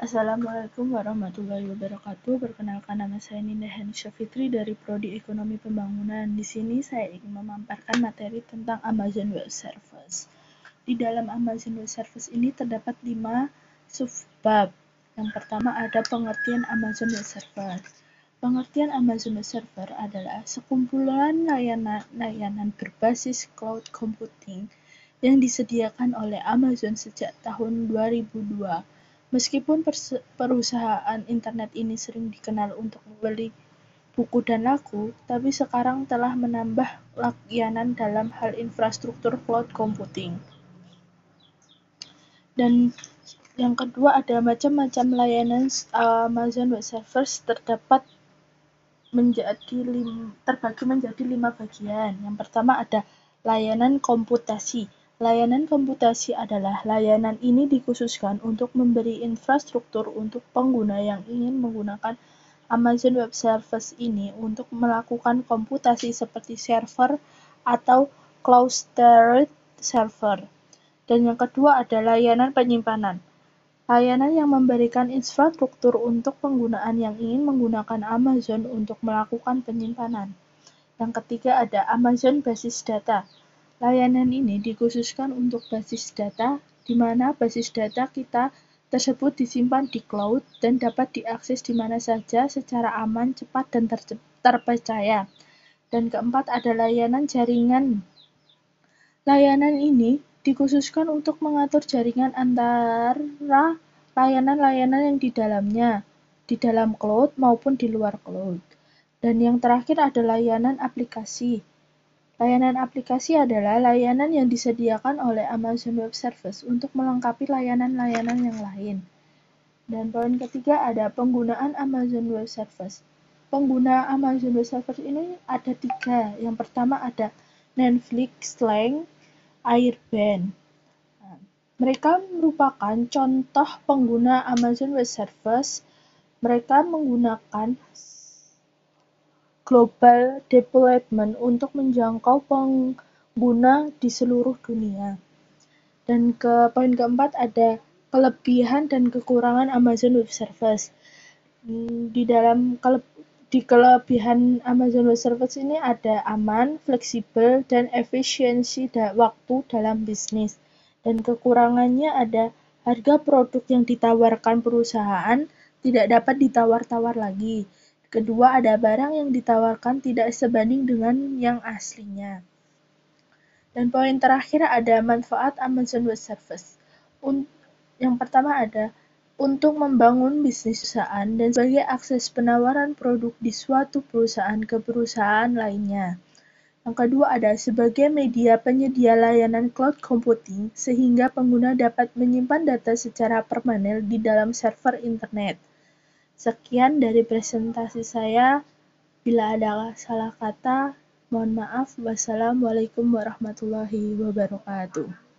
Assalamualaikum warahmatullahi wabarakatuh. Perkenalkan nama saya Ninda Hanisha Fitri dari Prodi Ekonomi Pembangunan. Di sini saya ingin memaparkan materi tentang Amazon Web Service. Di dalam Amazon Web Service ini terdapat lima subbab. Yang pertama ada pengertian Amazon Web Service. Pengertian Amazon Web Server adalah sekumpulan layanan-layanan berbasis cloud computing yang disediakan oleh Amazon sejak tahun 2002. Meskipun perusahaan internet ini sering dikenal untuk membeli buku dan lagu, tapi sekarang telah menambah layanan dalam hal infrastruktur cloud computing. Dan yang kedua ada macam-macam layanan Amazon Web Service terdapat menjadi lim, terbagi menjadi lima bagian. Yang pertama ada layanan komputasi. Layanan komputasi adalah layanan ini dikhususkan untuk memberi infrastruktur untuk pengguna yang ingin menggunakan Amazon Web Service ini untuk melakukan komputasi seperti server atau clustered server. Dan yang kedua ada layanan penyimpanan. Layanan yang memberikan infrastruktur untuk penggunaan yang ingin menggunakan Amazon untuk melakukan penyimpanan. Yang ketiga ada Amazon Basis Data. Layanan ini dikhususkan untuk basis data, di mana basis data kita tersebut disimpan di cloud dan dapat diakses di mana saja secara aman, cepat, dan ter terpercaya. Dan keempat ada layanan jaringan. Layanan ini dikhususkan untuk mengatur jaringan antara layanan-layanan yang di dalamnya, di dalam cloud maupun di luar cloud. Dan yang terakhir ada layanan aplikasi. Layanan aplikasi adalah layanan yang disediakan oleh Amazon Web Service untuk melengkapi layanan-layanan yang lain. Dan poin ketiga ada penggunaan Amazon Web Service. Pengguna Amazon Web Service ini ada tiga. Yang pertama ada Netflix, Slang, Airbnb. Mereka merupakan contoh pengguna Amazon Web Service. Mereka menggunakan global development untuk menjangkau pengguna di seluruh dunia. Dan ke poin keempat ada kelebihan dan kekurangan Amazon Web Service. Hmm, di dalam di kelebihan Amazon Web Service ini ada aman, fleksibel, dan efisiensi waktu dalam bisnis. Dan kekurangannya ada harga produk yang ditawarkan perusahaan tidak dapat ditawar-tawar lagi. Kedua, ada barang yang ditawarkan tidak sebanding dengan yang aslinya. Dan poin terakhir ada manfaat Amazon Web Service. yang pertama ada untuk membangun bisnis perusahaan dan sebagai akses penawaran produk di suatu perusahaan ke perusahaan lainnya. Yang kedua ada sebagai media penyedia layanan cloud computing sehingga pengguna dapat menyimpan data secara permanen di dalam server internet. Sekian dari presentasi saya. Bila ada salah kata, mohon maaf. Wassalamualaikum warahmatullahi wabarakatuh.